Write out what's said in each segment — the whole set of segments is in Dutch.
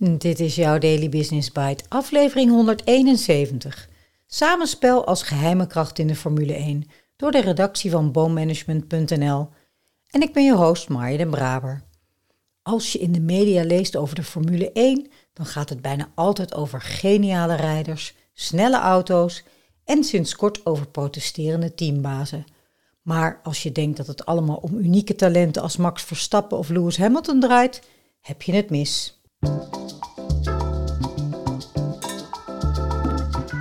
Dit is jouw Daily Business Bite, aflevering 171. Samenspel als geheime kracht in de Formule 1 door de redactie van boommanagement.nl. En ik ben je host Marja den Braber. Als je in de media leest over de Formule 1, dan gaat het bijna altijd over geniale rijders, snelle auto's en sinds kort over protesterende teambazen. Maar als je denkt dat het allemaal om unieke talenten als Max Verstappen of Lewis Hamilton draait, heb je het mis.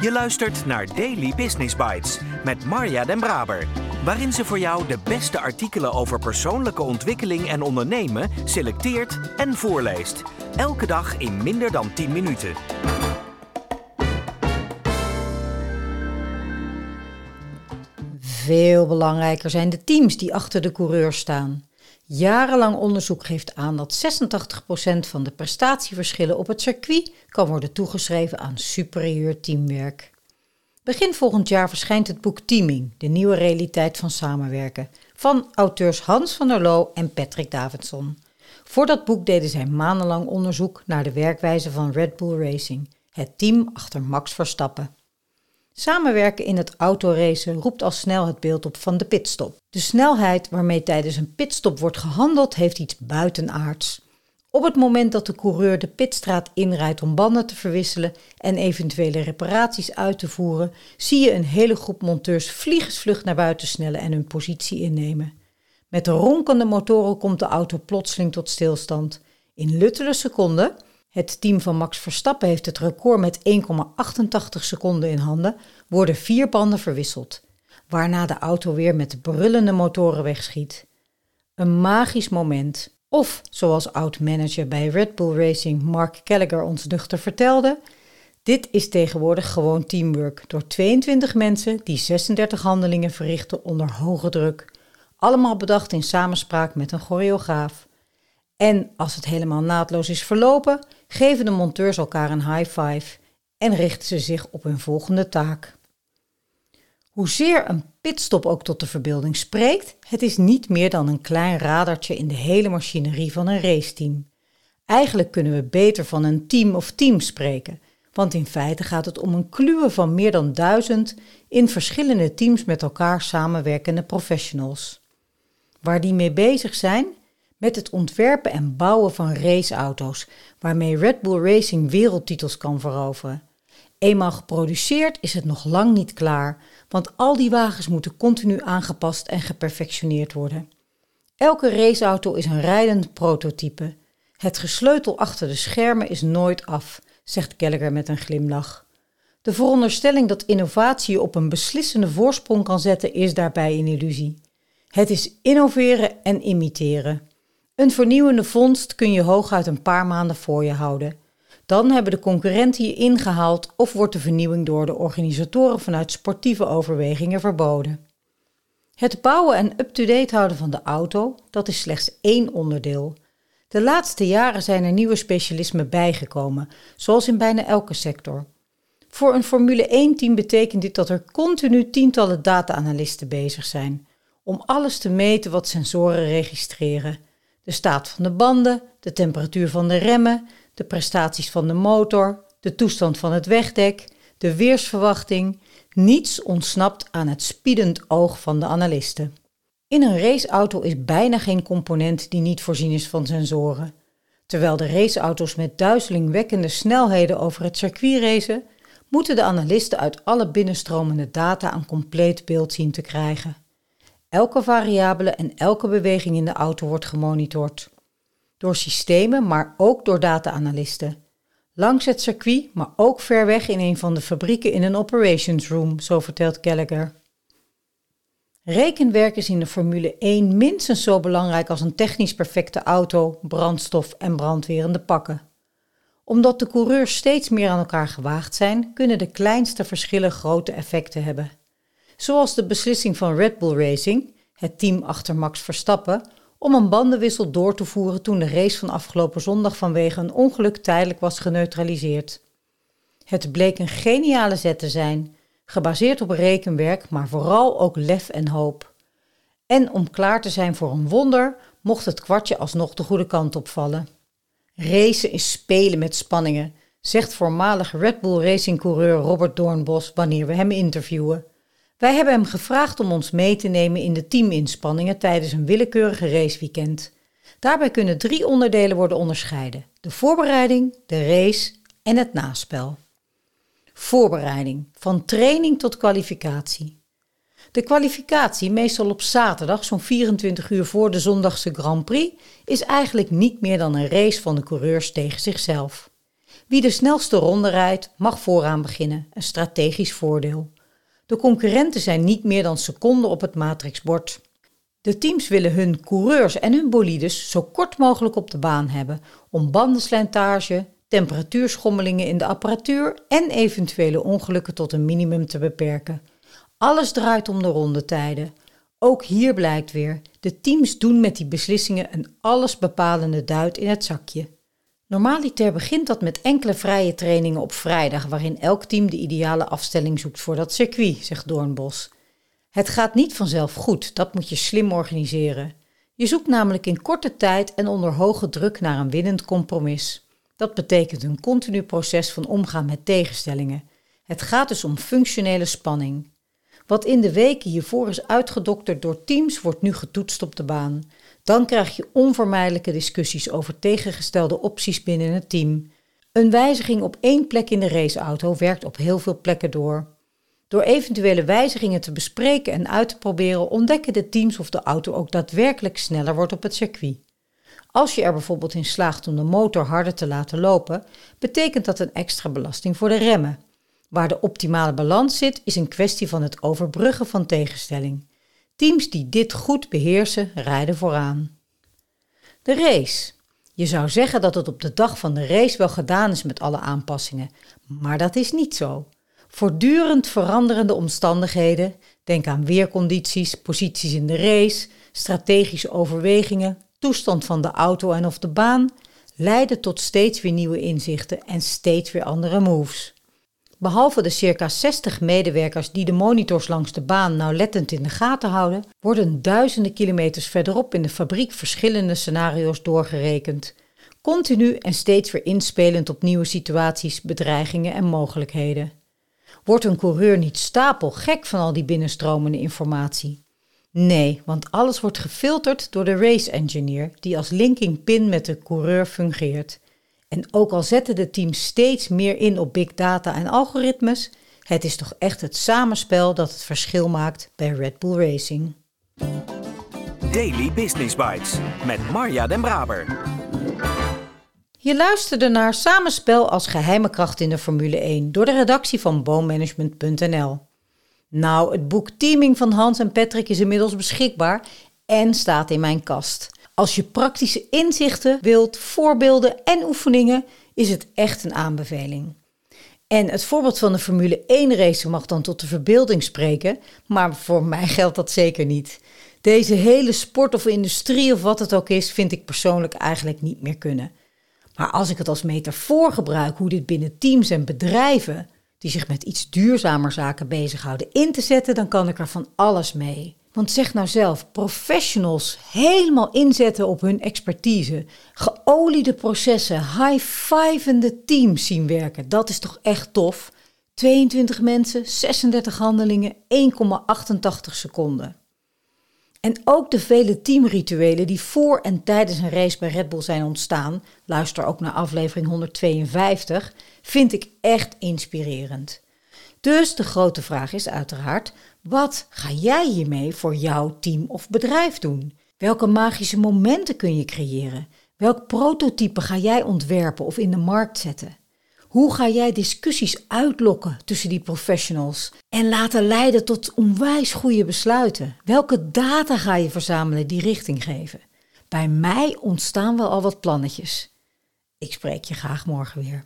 Je luistert naar Daily Business Bites met Marja Den Braber, waarin ze voor jou de beste artikelen over persoonlijke ontwikkeling en ondernemen selecteert en voorleest. Elke dag in minder dan 10 minuten. Veel belangrijker zijn de teams die achter de coureur staan. Jarenlang onderzoek geeft aan dat 86% van de prestatieverschillen op het circuit kan worden toegeschreven aan superieur teamwerk. Begin volgend jaar verschijnt het boek Teaming, de nieuwe realiteit van samenwerken, van auteurs Hans van der Loo en Patrick Davidson. Voor dat boek deden zij maandenlang onderzoek naar de werkwijze van Red Bull Racing, het team achter Max Verstappen. Samenwerken in het autoracen roept al snel het beeld op van de pitstop. De snelheid waarmee tijdens een pitstop wordt gehandeld heeft iets buitenaards. Op het moment dat de coureur de pitstraat inrijdt om banden te verwisselen en eventuele reparaties uit te voeren, zie je een hele groep monteurs vliegensvlug naar buiten snellen en hun positie innemen. Met ronkende motoren komt de auto plotseling tot stilstand. In luttele seconden het team van Max Verstappen heeft het record met 1,88 seconden in handen, worden vier banden verwisseld, waarna de auto weer met brullende motoren wegschiet. Een magisch moment. Of, zoals oud-manager bij Red Bull Racing Mark Gallagher ons nuchter vertelde, dit is tegenwoordig gewoon teamwork door 22 mensen die 36 handelingen verrichten onder hoge druk. Allemaal bedacht in samenspraak met een choreograaf. En als het helemaal naadloos is verlopen, geven de monteurs elkaar een high five en richten ze zich op hun volgende taak. Hoezeer een pitstop ook tot de verbeelding spreekt, het is niet meer dan een klein radartje in de hele machinerie van een raceteam. Eigenlijk kunnen we beter van een team of team spreken, want in feite gaat het om een kluwe van meer dan duizend in verschillende teams met elkaar samenwerkende professionals. Waar die mee bezig zijn, met het ontwerpen en bouwen van raceauto's, waarmee Red Bull Racing wereldtitels kan veroveren. Eenmaal geproduceerd is het nog lang niet klaar, want al die wagens moeten continu aangepast en geperfectioneerd worden. Elke raceauto is een rijdend prototype. Het gesleutel achter de schermen is nooit af, zegt Gallagher met een glimlach. De veronderstelling dat innovatie op een beslissende voorsprong kan zetten is daarbij een illusie. Het is innoveren en imiteren. Een vernieuwende vondst kun je hooguit een paar maanden voor je houden. Dan hebben de concurrenten je ingehaald of wordt de vernieuwing door de organisatoren vanuit sportieve overwegingen verboden. Het bouwen en up-to-date houden van de auto, dat is slechts één onderdeel. De laatste jaren zijn er nieuwe specialismen bijgekomen, zoals in bijna elke sector. Voor een Formule 1-team betekent dit dat er continu tientallen data-analisten bezig zijn, om alles te meten wat sensoren registreren de staat van de banden, de temperatuur van de remmen, de prestaties van de motor, de toestand van het wegdek, de weersverwachting. Niets ontsnapt aan het spiedend oog van de analisten. In een raceauto is bijna geen component die niet voorzien is van sensoren. Terwijl de raceauto's met duizelingwekkende snelheden over het circuit racen, moeten de analisten uit alle binnenstromende data een compleet beeld zien te krijgen. Elke variabele en elke beweging in de auto wordt gemonitord. Door systemen, maar ook door data-analisten. Langs het circuit, maar ook ver weg in een van de fabrieken in een operations room, zo vertelt Gallagher. Rekenwerk is in de Formule 1 minstens zo belangrijk als een technisch perfecte auto, brandstof en brandwerende pakken. Omdat de coureurs steeds meer aan elkaar gewaagd zijn, kunnen de kleinste verschillen grote effecten hebben. Zoals de beslissing van Red Bull Racing, het team achter Max Verstappen, om een bandenwissel door te voeren toen de race van afgelopen zondag vanwege een ongeluk tijdelijk was geneutraliseerd. Het bleek een geniale zet te zijn, gebaseerd op rekenwerk, maar vooral ook lef en hoop. En om klaar te zijn voor een wonder, mocht het kwartje alsnog de goede kant opvallen. Racen is spelen met spanningen, zegt voormalig Red Bull Racing-coureur Robert Doornbos wanneer we hem interviewen. Wij hebben hem gevraagd om ons mee te nemen in de teaminspanningen tijdens een willekeurige raceweekend. Daarbij kunnen drie onderdelen worden onderscheiden: de voorbereiding, de race en het naspel. Voorbereiding, van training tot kwalificatie. De kwalificatie, meestal op zaterdag, zo'n 24 uur voor de zondagse Grand Prix, is eigenlijk niet meer dan een race van de coureurs tegen zichzelf. Wie de snelste ronde rijdt, mag vooraan beginnen, een strategisch voordeel. De concurrenten zijn niet meer dan seconden op het matrixbord. De teams willen hun coureurs en hun bolides zo kort mogelijk op de baan hebben om bandenslijntage, temperatuurschommelingen in de apparatuur en eventuele ongelukken tot een minimum te beperken. Alles draait om de rondetijden. Ook hier blijkt weer, de teams doen met die beslissingen een allesbepalende duit in het zakje. Normaliter begint dat met enkele vrije trainingen op vrijdag, waarin elk team de ideale afstelling zoekt voor dat circuit, zegt Doornbos. Het gaat niet vanzelf goed, dat moet je slim organiseren. Je zoekt namelijk in korte tijd en onder hoge druk naar een winnend compromis. Dat betekent een continu proces van omgaan met tegenstellingen. Het gaat dus om functionele spanning. Wat in de weken hiervoor is uitgedokterd door teams, wordt nu getoetst op de baan. Dan krijg je onvermijdelijke discussies over tegengestelde opties binnen het team. Een wijziging op één plek in de raceauto werkt op heel veel plekken door. Door eventuele wijzigingen te bespreken en uit te proberen, ontdekken de teams of de auto ook daadwerkelijk sneller wordt op het circuit. Als je er bijvoorbeeld in slaagt om de motor harder te laten lopen, betekent dat een extra belasting voor de remmen. Waar de optimale balans zit, is een kwestie van het overbruggen van tegenstelling. Teams die dit goed beheersen, rijden vooraan. De race. Je zou zeggen dat het op de dag van de race wel gedaan is met alle aanpassingen, maar dat is niet zo. Voortdurend veranderende omstandigheden, denk aan weercondities, posities in de race, strategische overwegingen, toestand van de auto en of de baan, leiden tot steeds weer nieuwe inzichten en steeds weer andere moves. Behalve de circa 60 medewerkers die de monitors langs de baan nauwlettend in de gaten houden, worden duizenden kilometers verderop in de fabriek verschillende scenario's doorgerekend. Continu en steeds weer inspelend op nieuwe situaties, bedreigingen en mogelijkheden. Wordt een coureur niet stapelgek van al die binnenstromende informatie? Nee, want alles wordt gefilterd door de race engineer, die als linking pin met de coureur fungeert. En ook al zetten de teams steeds meer in op big data en algoritmes, het is toch echt het samenspel dat het verschil maakt bij Red Bull Racing. Daily Business Bites met Marja Den Braber. Je luisterde naar Samenspel als geheime kracht in de Formule 1 door de redactie van boommanagement.nl. Nou, het boek Teaming van Hans en Patrick is inmiddels beschikbaar en staat in mijn kast. Als je praktische inzichten wilt, voorbeelden en oefeningen, is het echt een aanbeveling. En het voorbeeld van de Formule 1 race mag dan tot de verbeelding spreken, maar voor mij geldt dat zeker niet. Deze hele sport of industrie of wat het ook is, vind ik persoonlijk eigenlijk niet meer kunnen. Maar als ik het als metafoor gebruik hoe dit binnen teams en bedrijven, die zich met iets duurzamer zaken bezighouden, in te zetten, dan kan ik er van alles mee. Want zeg nou zelf, professionals helemaal inzetten op hun expertise, geoliede processen, high-fivende teams zien werken, dat is toch echt tof? 22 mensen, 36 handelingen, 1,88 seconden. En ook de vele teamrituelen die voor en tijdens een race bij Red Bull zijn ontstaan, luister ook naar aflevering 152, vind ik echt inspirerend. Dus de grote vraag is uiteraard: wat ga jij hiermee voor jouw team of bedrijf doen? Welke magische momenten kun je creëren? Welk prototype ga jij ontwerpen of in de markt zetten? Hoe ga jij discussies uitlokken tussen die professionals en laten leiden tot onwijs goede besluiten? Welke data ga je verzamelen die richting geven? Bij mij ontstaan wel al wat plannetjes. Ik spreek je graag morgen weer.